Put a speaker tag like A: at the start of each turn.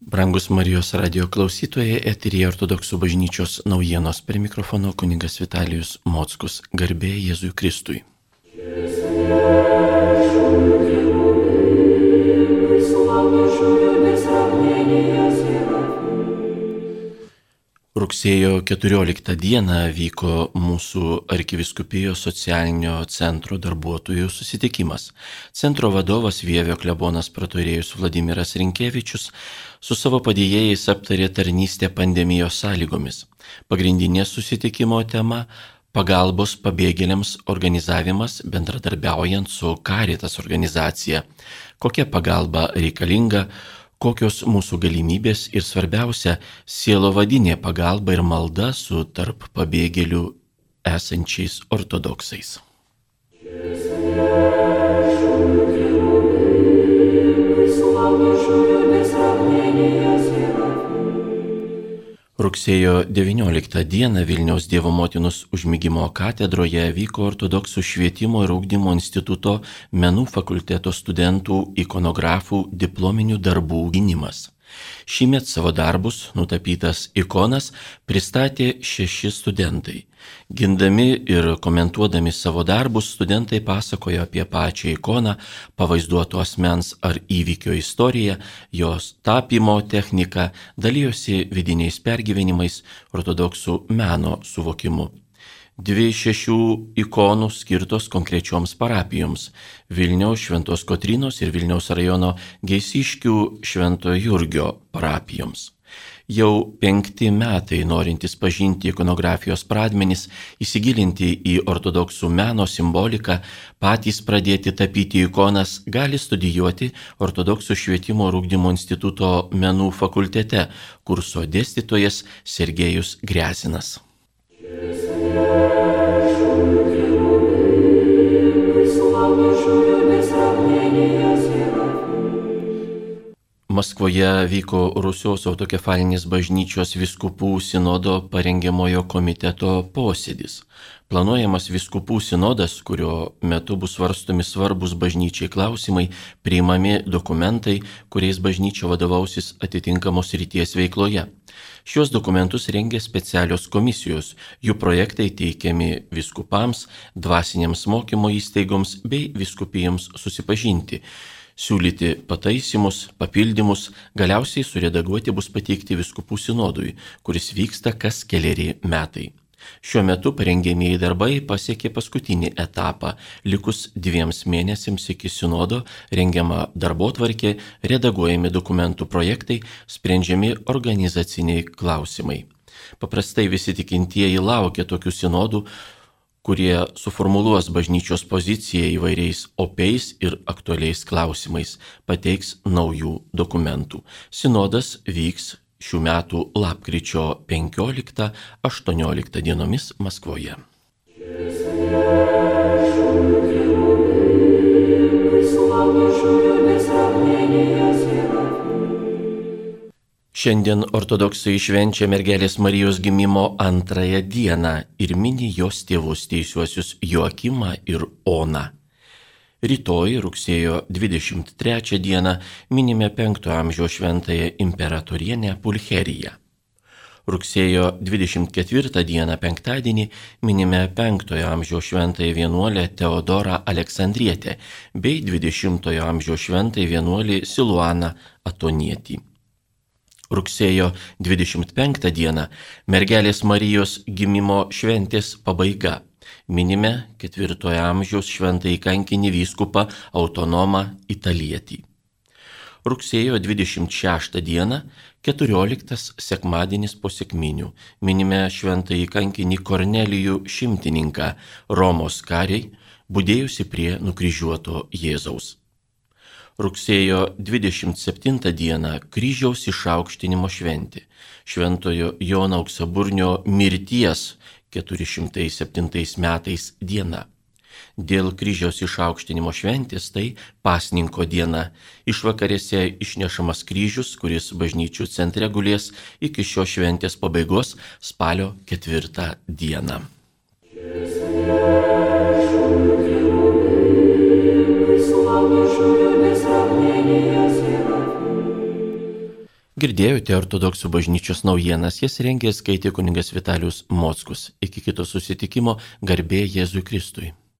A: Brangus Marijos radio klausytojai, eterija ortodoksų bažnyčios naujienos. Per mikrofono kuningas Vitalijus Mockus, garbė Jėzui Kristui. Rugsėjo 14 dieną vyko mūsų arkiviskupijos socialinio centro darbuotojų susitikimas. Centro vadovas Vievio klebonas praturėjus Vladimiras Rinkievičius su savo padėjėjais aptarė tarnystę pandemijos sąlygomis. Pagrindinė susitikimo tema - pagalbos pabėgėliams organizavimas bendradarbiaujant su Karitas organizacija. Kokia pagalba reikalinga, kokios mūsų galimybės ir svarbiausia - sielo vadinė pagalba ir malda su tarp pabėgėlių esančiais ortodoksais. Rugsėjo 19 dieną Vilniaus Dievo motinos užmygimo katedroje vyko ortodoksų švietimo ir augdymo instituto menų fakulteto studentų ikonografų diplominių darbų gynimas. Šįmet savo darbus, nutapytas ikonas, pristatė šeši studentai. Gindami ir komentuodami savo darbus, studentai pasakojo apie pačią ikoną, pavaizduoto asmens ar įvykio istoriją, jos tapymo techniką, dalyjosi vidiniais pergyvenimais, ortodoksų meno suvokimu dvi šešių ikonų skirtos konkrečioms parapijoms - Vilniaus Šventos Kotrinos ir Vilniaus rajono Geisiškių Švento Jurgio parapijoms. Jau penkti metai norintis pažinti ikonografijos pradmenis, įsigilinti į ortodoksų meno simboliką, patys pradėti tapyti ikonas gali studijuoti Ortodoksų švietimo rūkdymo instituto menų fakultete, kurso dėstytojas Sergejus Gresinas. Славнейшую без сравнения сверху. Maskvoje vyko Rusijos autokefalinės bažnyčios viskupų sinodo parengiamojo komiteto posėdis. Planuojamas viskupų sinodas, kurio metu bus svarstomi svarbus bažnyčiai klausimai, priimami dokumentai, kuriais bažnyčia vadovausis atitinkamos ryties veikloje. Šios dokumentus rengia specialios komisijos, jų projektai teikiami viskupams, dvasiniams mokymo įstaigoms bei viskupijoms susipažinti siūlyti pataisimus, papildymus, galiausiai suredaguoti bus pateikti viskupų sinodui, kuris vyksta kas keliari metai. Šiuo metu parengėmėjai darbai pasiekė paskutinį etapą, likus dviems mėnesiams iki sinodo rengiama darbo tvarkė, redaguojami dokumentų projektai, sprendžiami organizaciniai klausimai. Paprastai visi tikintieji laukia tokių sinodų, kurie suformuluos bažnyčios poziciją įvairiais opiais ir aktualiais klausimais, pateiks naujų dokumentų. Sinodas vyks šių metų lapkričio 15-18 dienomis Maskvoje. Jėzus. Šiandien ortodoksai švenčia mergelės Marijos gimimo antrąją dieną ir mini jos tėvus teisiuosius Joakimą ir Oną. Rytoj, rugsėjo 23 dieną, minime 5 amžiaus šventąją imperatorienę Pulcheriją. Rugsėjo 24 dieną penktadienį minime 5 amžiaus šventąją vienuolę Teodorą Aleksandrietę bei 20 amžiaus šventąją vienuolį Siluaną Atonietį rugsėjo 25 dieną mergelės Marijos gimimo šventės pabaiga. Minime ketvirtojo amžiaus šventąjį kankinį vyskupą autonomą italietį. Rugsėjo 26 dieną 14 sekmadienis po sėkminių minime šventąjį kankinį Kornelijų šimtininką Romos kariai, būdėjusi prie nukryžiuoto Jėzaus rugsėjo 27 dieną kryžiaus išaukštinimo šventė, šventojo Jono auksaburnio mirties 407 metais diena. Dėl kryžiaus išaukštinimo šventės tai pasninko diena. Išvakarėse išnešamas kryžius, kuris bažnyčių centre gulės iki šios šventės pabaigos spalio ketvirtą dieną. Girdėjote ortodoksų bažnyčios naujienas, jas rengė skaitė kuningas Vitalius Mockus. Iki kito susitikimo garbė Jėzui Kristui.